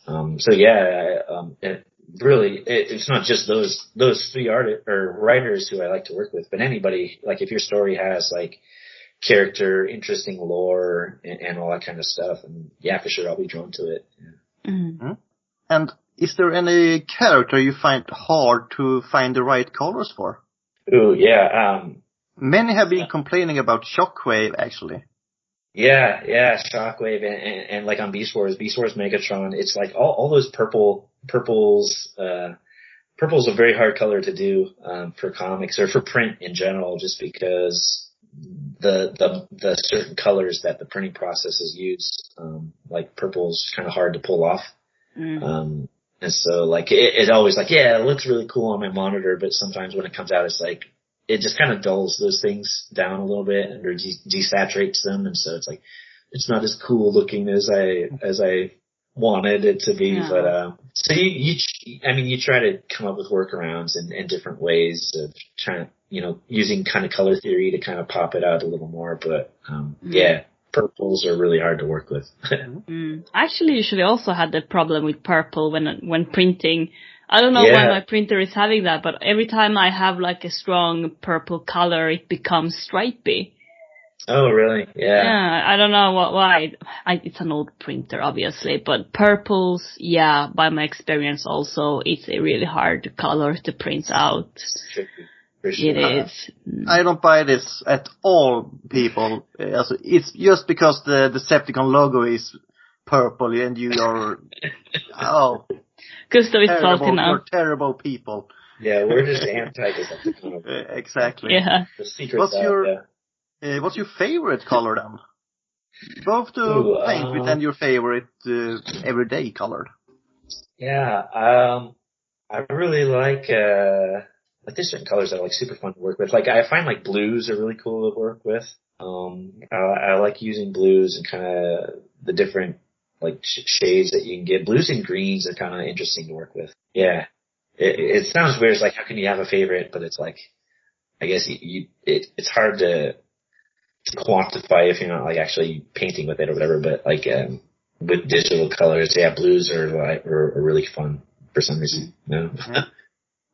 Speaker 1: Um so yeah, I, um it, really, it, it's not just those those three art or writers who I like to work with, but anybody. Like if your story has like character, interesting lore, and, and all that kind of stuff, and yeah, for sure, I'll be drawn to it. Yeah.
Speaker 3: Mm-hmm. And is there any character you find hard to find the right colors for?
Speaker 1: Oh yeah. Um,
Speaker 3: Many have been complaining about Shockwave, actually.
Speaker 1: Yeah, yeah, Shockwave, and, and, and, like on Beast Wars, Beast Wars Megatron, it's like all, all those purple purples. Uh, purple's a very hard color to do um, for comics or for print in general, just because the the the certain colors that the printing process is used, um, like purple's kind of hard to pull off. Mm. Um, And so like it, it always like, yeah, it looks really cool on my monitor, but sometimes when it comes out, it's like, it just kind of dulls those things down a little bit and or de- desaturates them. And so it's like, it's not as cool looking as I, as I wanted it to be.
Speaker 2: Yeah.
Speaker 1: But, uh, so you, you, I mean, you try to come up with workarounds and, and different ways of trying to, you know, using kind of color theory to kind of pop it out a little more. But, um,
Speaker 2: Mm.
Speaker 1: yeah, purples are really hard to work with.
Speaker 2: Mm. I actually usually also had the problem with purple when when printing. I don't know why my printer is having that, but every time I have like a strong purple color, it becomes stripy.
Speaker 1: Oh, really? Yeah.
Speaker 2: Yeah, I don't know what why. I, it's an old printer, obviously, but purples, yeah, by my experience also, it's a really hard color to print out.
Speaker 1: Sure.
Speaker 2: It is. Mm.
Speaker 3: I don't buy this at all, people. Also, it's just because the Decepticon logo is purple and you are, oh,
Speaker 2: Gustav is salty
Speaker 3: terrible,
Speaker 2: now.
Speaker 3: you're terrible people.
Speaker 1: Yeah, we're just anti-Decepticon.
Speaker 3: Exactly.
Speaker 2: Yeah.
Speaker 1: The secret
Speaker 3: What's
Speaker 1: that,
Speaker 3: your-
Speaker 1: yeah.
Speaker 3: Uh, what's your favorite color then? Both to
Speaker 1: Ooh,
Speaker 3: paint with
Speaker 1: uh,
Speaker 3: and your favorite uh, everyday color.
Speaker 1: Yeah, um, I really like, uh, like there's certain colors that are like super fun to work with. Like I find like blues are really cool to work with. Um, I, I like using blues and kind of the different like sh- shades that you can get. Blues and greens are kind of interesting to work with. Yeah. It, it sounds weird. It's like, how can you have a favorite? But it's like, I guess you, you it, it's hard to quantify if you're not like actually painting with it or whatever. But like, um, with digital colors, yeah, blues are like are, are really fun for some reason. No.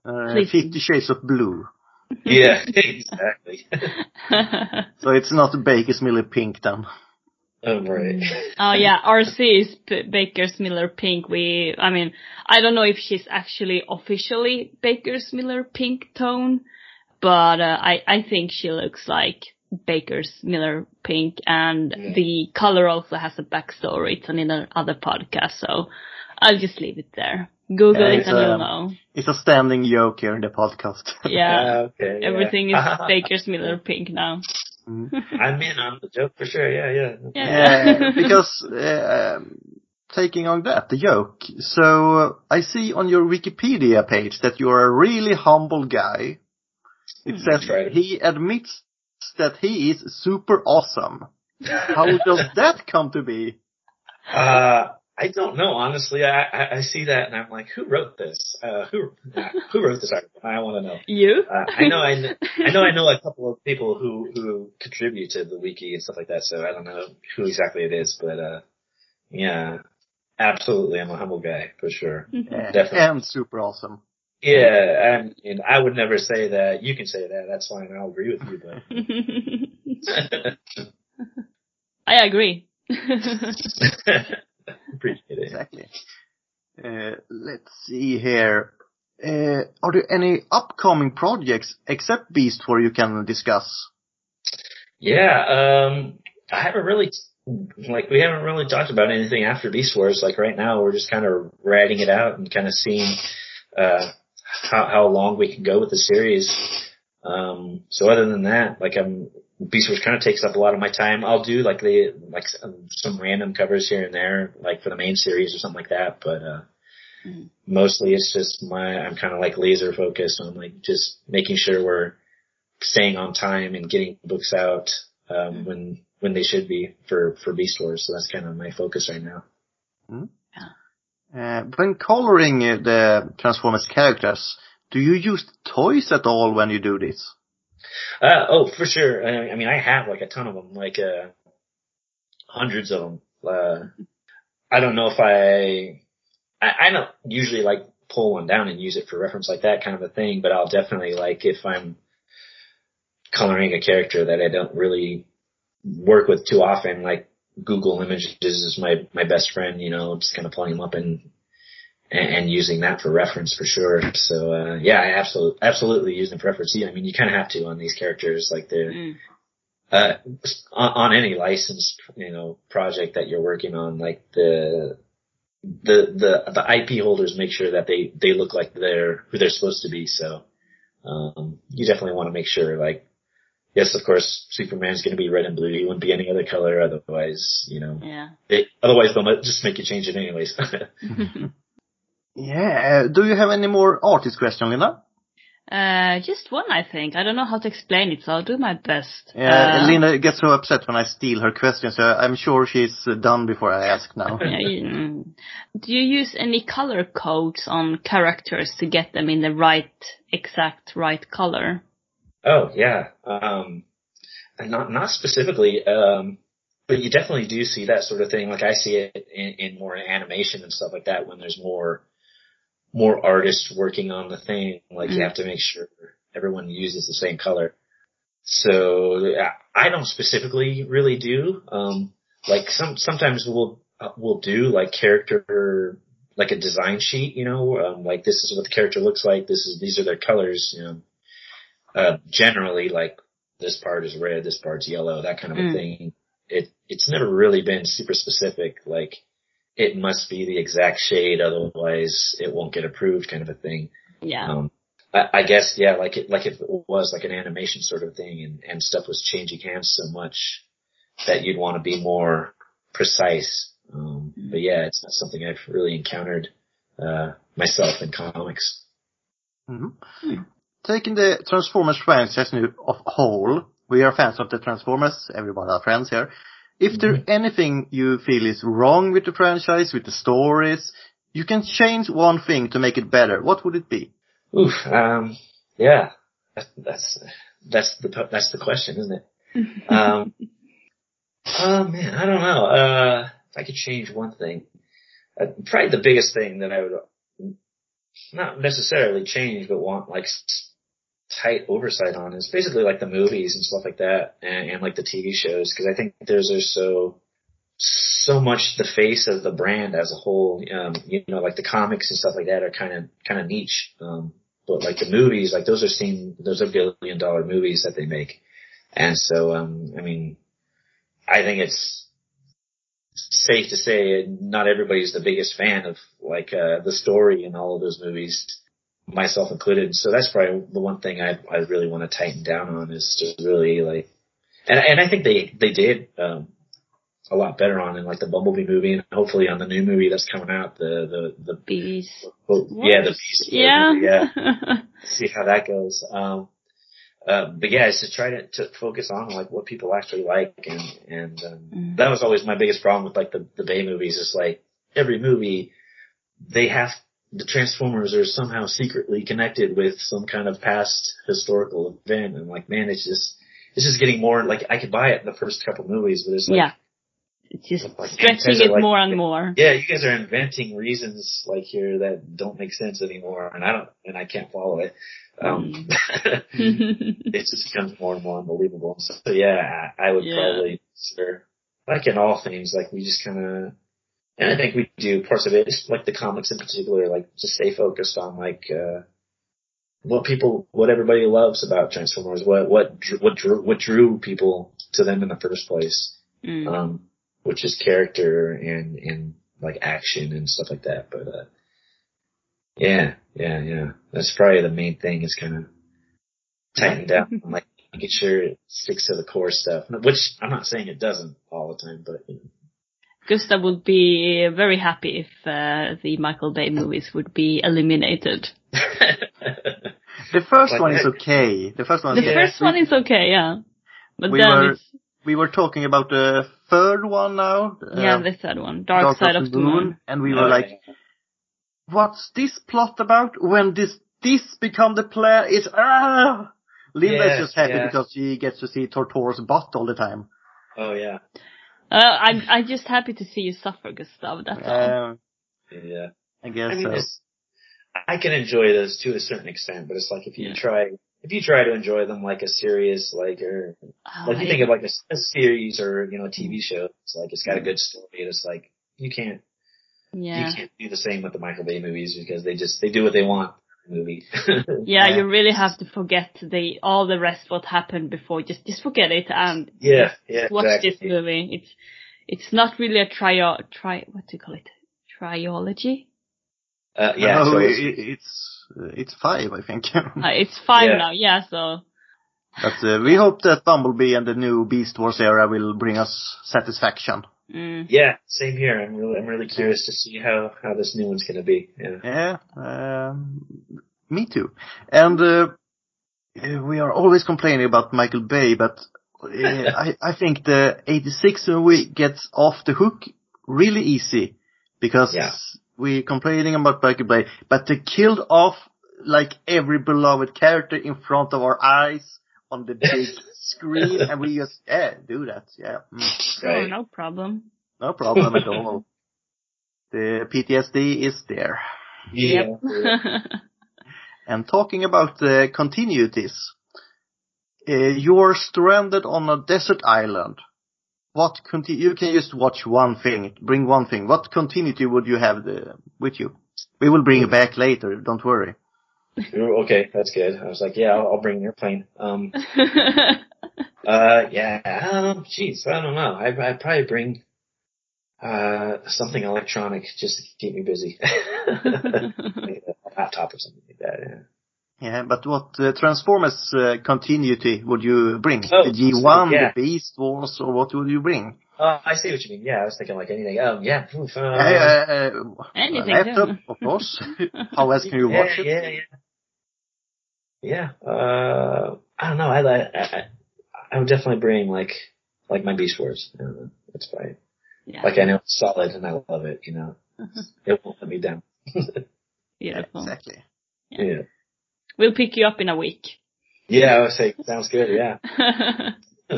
Speaker 3: Uh, Fifty Shades of Blue.
Speaker 1: yeah, exactly.
Speaker 3: So it's not Baker's Miller Pink then.
Speaker 1: oh, right.
Speaker 2: Oh yeah, RC is P- Baker's Miller Pink. We, I mean, I don't know if she's actually officially Baker's Miller Pink tone, but uh, I I think she looks like Baker's Miller Pink, and
Speaker 1: Yeah.
Speaker 2: the color also has a backstory. It's on another other podcast, so I'll just leave it there. Google
Speaker 3: Yeah,
Speaker 2: it
Speaker 3: it's,
Speaker 2: and you'll
Speaker 3: um,
Speaker 2: know.
Speaker 3: It's a standing joke here in the podcast.
Speaker 2: Yeah,
Speaker 1: Ah, okay. yeah.
Speaker 2: everything is Baker's Miller Pink now.
Speaker 3: Mm.
Speaker 1: I'm in on the joke for sure. Yeah, yeah.
Speaker 3: Yeah, because uh, um, taking on that, the joke. So I see on your Wikipedia page that you're a really humble guy. It says
Speaker 1: right.
Speaker 3: he admits that he is super awesome. How does that come to be?
Speaker 1: Uh, I don't know, honestly. I, I, I see that and I'm like, who wrote this? Uh, who, who wrote this article? I want to know.
Speaker 2: You?
Speaker 1: Uh, I know, I, kn- I know, I know a couple of people who, who contribute to the wiki and stuff like that. So I don't know who exactly it is, but, uh, yeah, absolutely. I'm a humble guy for sure.
Speaker 3: Uh,
Speaker 1: Definitely.
Speaker 3: and super awesome.
Speaker 1: Yeah. I mean, I would never say that. You can say that. That's fine. I'll agree with you, but
Speaker 2: I agree.
Speaker 1: appreciate it.
Speaker 3: Exactly. Uh, let's see here. Uh, are there any upcoming projects except Beast War you can discuss?
Speaker 1: Yeah, um, I haven't really, like, we haven't really talked about anything after Beast Wars. Like right now, we're just kind of writing it out and kind of seeing, uh, how, how long we can go with the series. Um, so other than that, like I'm, Beast Wars kind of takes up a lot of my time. I'll do like the, like some, some random covers here and there, like for the main series or something like that, but, uh,
Speaker 2: Mhm.
Speaker 1: mostly it's just my, I'm kind of like laser focused on like just making sure we're staying on time and getting books out, um, when, when they should be for, for Beast Wars. So that's kind of my focus right now.
Speaker 3: Uh, when coloring uh, the Transformers characters, do you use toys at all when you do this?
Speaker 1: Uh, oh, for sure. I, I mean, I have like a ton of them, like, uh, hundreds of them. Uh, I don't know if I, I, I don't usually like pull one down and use it for reference like that kind of a thing, but I'll definitely like if I'm coloring a character that I don't really work with too often, like Google Images is my, my best friend, you know, just kind of pulling them up and, and, using that for reference for sure. So, uh, yeah, I absolutely, absolutely use them for reference. Yeah, I mean, you kind of have to on these characters, like they're,
Speaker 2: Mm.
Speaker 1: uh, on, on any licensed, you know, project that you're working on, like the, the, the, the IP holders make sure that they, they look like they're who they're supposed to be. So, um, you definitely want to make sure, like, yes, of course, Superman's going to be red and blue. He wouldn't be any other color. Otherwise, you know,
Speaker 2: Yeah.
Speaker 1: they, otherwise they'll just make you change it anyways.
Speaker 3: Yeah. Do you have any more artist question, Linda?
Speaker 2: Uh, just one, I think. I don't know how to explain it, so I'll do my best.
Speaker 3: Yeah,
Speaker 2: Uh,
Speaker 3: Linda gets so upset when I steal her question, so I'm sure she's uh, done before I ask now.
Speaker 2: yeah, you- mm. do you use any color codes on characters to get them in the right, exact right color?
Speaker 1: Oh yeah. Um, and not not specifically, um, but you definitely do see that sort of thing. Like I see it in, in more animation and stuff like that when there's more more artists working on the thing. Like you
Speaker 2: Mm.
Speaker 1: have to make sure everyone uses the same color. So I don't specifically really do. Um, like some sometimes we'll uh, we'll do like character like a design sheet. You know, um, like this is what the character looks like. This is these are their colors. You know uh, generally like this part is red, this part's yellow, that kind of a
Speaker 2: Mm.
Speaker 1: thing. It it's never really been super specific. Like it must be the exact shade, otherwise it won't get approved, kind of a thing.
Speaker 2: Yeah.
Speaker 1: Um, I, I guess yeah, like it like if it was like an animation sort of thing, and and stuff was changing hands so much that you'd want to be more precise. Um, but yeah, it's not something I've really encountered uh, myself in comics.
Speaker 3: Mhm. Taking the Transformers franchise new of whole, we are fans of the Transformers, everybody are friends here. If there anything you feel is wrong with the franchise, with the stories, you can change one thing to make it better. What would it be?
Speaker 1: Oof, um, yeah, that's, that's, that's the, that's the question, isn't it? Um, oh man, I don't know. Uh, if I could change one thing, uh, probably the biggest thing that I would not necessarily change, but want like s- tight oversight on is basically like the movies and stuff like that, and, and like the TV shows, because I think those are so so much the face of the brand as a whole. Um, you know, like the comics and stuff like that are kind of kind of niche. Um, but like the movies, like those are seen, those are billion dollar movies that they make. And so, um, I mean, I think it's safe to say not everybody's the biggest fan of like, uh, the story in all of those movies, myself included. So that's probably the one thing I, I really want to tighten down on is just really like, and, and I think they, they did, um, a lot better on in like the Bumblebee movie and hopefully on the new movie that's coming out, the, the, the,
Speaker 2: Bees.
Speaker 1: oh, yeah, the Beast Mode
Speaker 2: Yeah.
Speaker 1: movie, yeah see how that goes. Um, uh, but yeah, it's to try to, to focus on like what people actually like, and and um,
Speaker 2: Mm.
Speaker 1: that was always my biggest problem with like the the Bay movies. Is like every movie they have the Transformers are somehow secretly connected with some kind of past historical event, and like man, it's just it's just getting more like I could buy it in the first couple movies, but it's like
Speaker 2: yeah. It's just
Speaker 1: Like,
Speaker 2: stretching it
Speaker 1: like-
Speaker 2: more and more.
Speaker 1: yeah, you guys are inventing reasons like here that don't make sense anymore, and I don't, and I can't follow it. Um, it just becomes more and more unbelievable. So, yeah, I I would
Speaker 2: Yeah.
Speaker 1: probably like in all things, like we just kind of, and I think we do parts of it, just like the comics in particular, like just stay focused on like, uh, what people, what everybody loves about Transformers, what, what, what drew, what drew people to them in the first place,
Speaker 2: Mm.
Speaker 1: um, which is character and, and like action and stuff like that. But, uh, yeah, yeah, yeah. That's probably the main thing is kind of tightening down, like making sure it sticks to the core stuff. Which I'm not saying it doesn't all the time, but you
Speaker 2: Gustav would be very happy if uh, the Michael Bay movies would be eliminated.
Speaker 3: The first
Speaker 1: Like
Speaker 3: one is okay. The first one
Speaker 2: The
Speaker 3: is
Speaker 1: Yeah.
Speaker 2: first one is okay, yeah. But
Speaker 3: We
Speaker 2: then
Speaker 3: were-
Speaker 2: it's,
Speaker 3: We were talking about the third one now.
Speaker 2: yeah,
Speaker 3: uh,
Speaker 2: the third one, Dark, Side of the Moon.
Speaker 3: and we were
Speaker 1: Oh,
Speaker 3: like, what's this plot about? When this this become the player is ah. Linda's
Speaker 1: Yeah,
Speaker 3: just happy
Speaker 1: yeah.
Speaker 3: because she gets to see Tortor's butt all the time.
Speaker 1: oh yeah,
Speaker 2: Uh, I'm, I'm just happy to see you suffer, Gustav, that's all.
Speaker 3: Uh,
Speaker 1: yeah.
Speaker 3: I guess
Speaker 1: I mean,
Speaker 3: so.
Speaker 1: I can enjoy those to a certain extent, but it's like if you
Speaker 2: Yeah.
Speaker 1: try, if you try to enjoy them like a serious, like or
Speaker 2: Oh,
Speaker 1: like you
Speaker 2: I-
Speaker 1: think of like a, a series or you know a TV show, it's like it's got a good story. It's like you can't
Speaker 2: yeah.
Speaker 1: you can't do the same with the Michael Bay movies because they just they do what they want in the movie.
Speaker 2: Yeah,
Speaker 3: Yeah.
Speaker 2: you really have to forget the all the rest what happened before. Just just forget it and
Speaker 1: yeah, yeah,
Speaker 2: watch
Speaker 1: exactly.
Speaker 2: this movie. It's it's not really a trio tri what do you call it? Triology?
Speaker 1: Uh, yeah,
Speaker 3: no,
Speaker 1: so
Speaker 3: i-
Speaker 1: it's,
Speaker 3: i- it's it's five, I think.
Speaker 2: Uh, it's five
Speaker 1: Yeah.
Speaker 2: now, yeah, so
Speaker 3: but uh, we hope that Bumblebee and the new Beast Wars era will bring us satisfaction.
Speaker 2: Mm.
Speaker 1: Yeah, same here. I'm really, I'm really curious to see how, how this new one's gonna be. Yeah.
Speaker 3: Yeah, um, me too. And uh, we are always complaining about Michael Bay, but uh, I, I think the 86 movie gets off the hook really easy because
Speaker 1: Yeah.
Speaker 3: we're complaining about Michael Bay, but they killed off like every beloved character in front of our eyes on the big screen, and we just yeah do that. Yeah, mm,
Speaker 2: Sure,
Speaker 1: Right.
Speaker 2: no problem.
Speaker 3: no problem at all. The PTSD is there.
Speaker 1: Yeah.
Speaker 3: And talking about the continuities, uh, you're stranded on a desert island. What conti- you can just watch one thing, bring one thing. What continuity would you have the, with you? We will bring it back later, don't worry.
Speaker 1: Ooh, okay, that's good. I was like, yeah, I'll, I'll bring an airplane. Um, uh, yeah, um, jeez, I don't know. I, I'd probably bring, uh, something electronic just to keep me busy. Like a laptop or something like that, yeah.
Speaker 3: Yeah, but what uh, Transformers uh, continuity would you bring?
Speaker 1: Oh,
Speaker 3: the G1,
Speaker 1: yeah.
Speaker 3: the Beast Wars, or what would you bring?
Speaker 1: Oh, I see what you mean. Yeah, I was thinking like anything. Um, yeah, oof, uh,
Speaker 3: Uh, uh,
Speaker 2: Anything,
Speaker 3: laptop, of course. How else can you
Speaker 1: yeah,
Speaker 3: watch it?
Speaker 1: Yeah, yeah. Yeah, uh, I don't know. I, I, I, I would definitely bring like, like my Beast Wars. I don't know. That's fine.
Speaker 2: yeah.
Speaker 1: Like I know it's solid and I love it, you know. It won't let me down.
Speaker 2: Beautiful.
Speaker 3: Exactly.
Speaker 1: Yeah.
Speaker 2: We'll pick you up in a week.
Speaker 1: Yeah, I would say sounds good, yeah.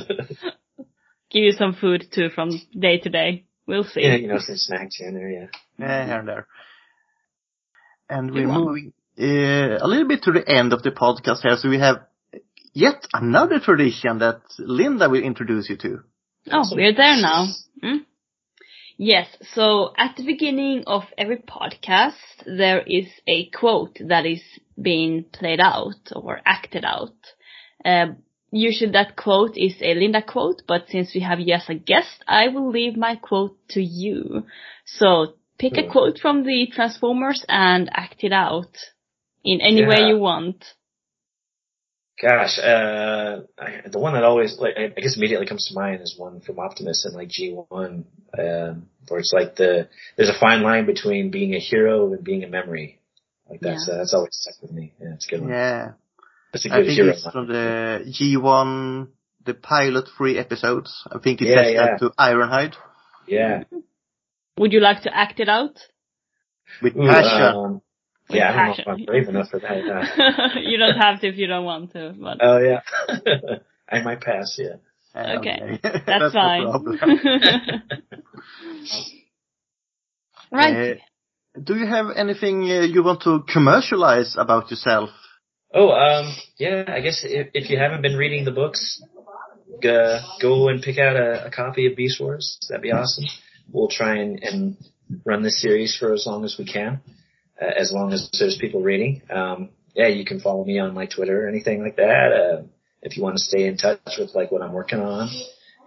Speaker 2: Give you some food too from day to day. We'll see.
Speaker 1: yeah, you know, some snacks here and there, yeah.
Speaker 3: Yeah, here and there. And
Speaker 2: Good
Speaker 3: we're moving a little bit to the end of the podcast here, so we have yet another tradition that Linda will introduce you to.
Speaker 2: Oh, we're there now. Hmm? Yes, so at the beginning of every podcast, there is a quote that is being played out or acted out. Uh, usually that quote is a Linda quote, but since we have you as a guest, I will leave my quote to you. So pick a quote from the Transformers and act it out in any way you want.
Speaker 1: Gosh, uh, I, the one that always, like, I I guess immediately comes to mind is one from Optimus and like G1, um, where it's like the, there's a fine line between being a hero and being a memory. Like that's, uh, that's always stuck with me. Yeah, it's a good one.
Speaker 3: Yeah,
Speaker 1: That's a
Speaker 3: I
Speaker 1: good
Speaker 3: think
Speaker 1: hero
Speaker 3: it's
Speaker 1: line.
Speaker 3: from the G1, the pilot free episodes. I think it
Speaker 1: Yeah,
Speaker 3: says
Speaker 1: yeah.
Speaker 3: that to Ironhide
Speaker 1: Yeah.
Speaker 2: Would you like to act it out?
Speaker 3: with
Speaker 1: Ooh,
Speaker 3: passion.
Speaker 1: um,
Speaker 2: With
Speaker 1: yeah, I don't know if I'm brave enough for that. uh,
Speaker 2: you don't have to if you don't want to, but
Speaker 1: Oh yeah. I might pass, yeah.
Speaker 2: Okay.
Speaker 3: That's,
Speaker 2: that's, fine. right.
Speaker 3: Uh, do you have anything uh, you want to commercialize about yourself?
Speaker 1: Oh, um, yeah, I guess if, if you haven't been reading the books, go, go and pick out a, a copy of Beast Wars. That'd be awesome. We'll try and, and run this series for as long as we can, as long as there's people reading. Um, yeah, you can follow me on my Twitter or anything like that. Uh, if you want to stay in touch with like what I'm working on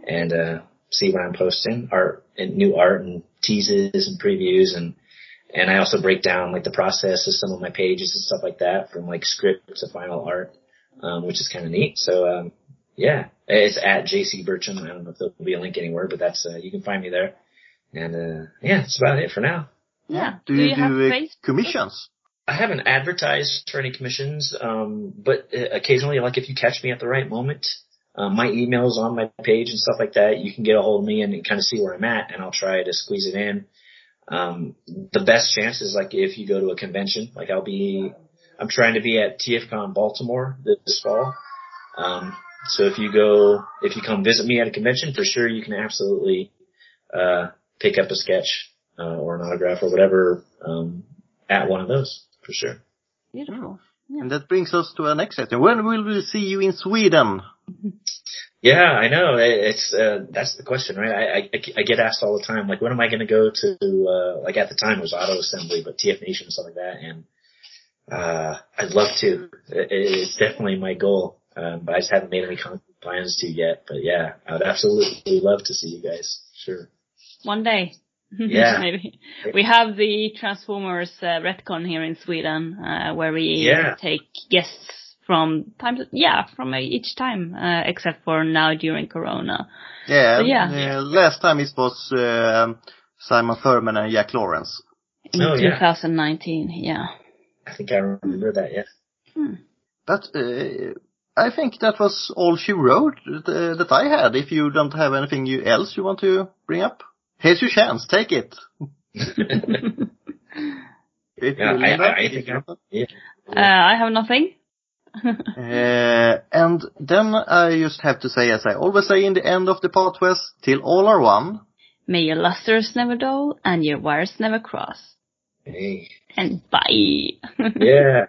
Speaker 1: and, uh, see what I'm posting, art and new art and teases and previews and, and I also break down like the process of some of my pages and stuff like that from like script to final art, um, which is kind of neat. So, um, yeah, it's at JC Burcham. I don't know if there'll be a link anywhere, but that's, uh, you can find me there. And, uh, yeah, that's about it for now.
Speaker 2: Yeah.
Speaker 3: Do, you,
Speaker 2: have
Speaker 3: do uh, commissions?
Speaker 1: I haven't advertised for any commissions, um, but uh, occasionally, like if you catch me at the right moment, um, my email's on my page and stuff like that. You can get a hold of me and kind of see where I'm at, and I'll try to squeeze it in. Um, the best chance is like if you go to a convention, like I'll be, I'm trying to be at TFCon Baltimore this fall. Um, so if you go, if you come visit me at a convention, for sure you can absolutely uh, pick up a sketch or an autograph or whatever um, at one of those for sure.
Speaker 2: Beautiful.
Speaker 3: And that brings us to our next question. When will we see you in Sweden?
Speaker 1: Yeah, I know. It's uh, that's the question, right? I, I I get asked all the time, like, when am I going to go to uh, like at the time it was Auto Assembly, but TF Nation and stuff like that, and uh, I'd love to. It, it's definitely my goal, um, but I just haven't made any plans to yet. But yeah, I would absolutely love to see you guys. Sure.
Speaker 2: One day.
Speaker 1: Yeah.
Speaker 2: Maybe. We have the Transformers uh, retcon here in Sweden, uh, where we
Speaker 1: Yeah.
Speaker 2: take guests from time to, yeah, from each time, uh, except for now during Corona.
Speaker 3: Yeah,
Speaker 2: So, yeah.
Speaker 3: uh, last time it was uh, Simon Furman and Jack Lawrence.
Speaker 2: In
Speaker 1: Oh, yeah.
Speaker 2: 2019, yeah.
Speaker 1: I think I remember that. Yeah.
Speaker 3: But uh, I think that was all she wrote uh, that I had. If you don't have anything you, else you want to bring up, here's your chance. Take it.
Speaker 1: Yeah, I, I, I think I, yeah.
Speaker 2: Uh, I have nothing.
Speaker 3: Uh, and then I just have to say, as I always say in the end of the podcast, till all are one.
Speaker 2: May your lusters never dull and your wires never cross.
Speaker 1: Hey.
Speaker 2: And bye.
Speaker 1: Yeah.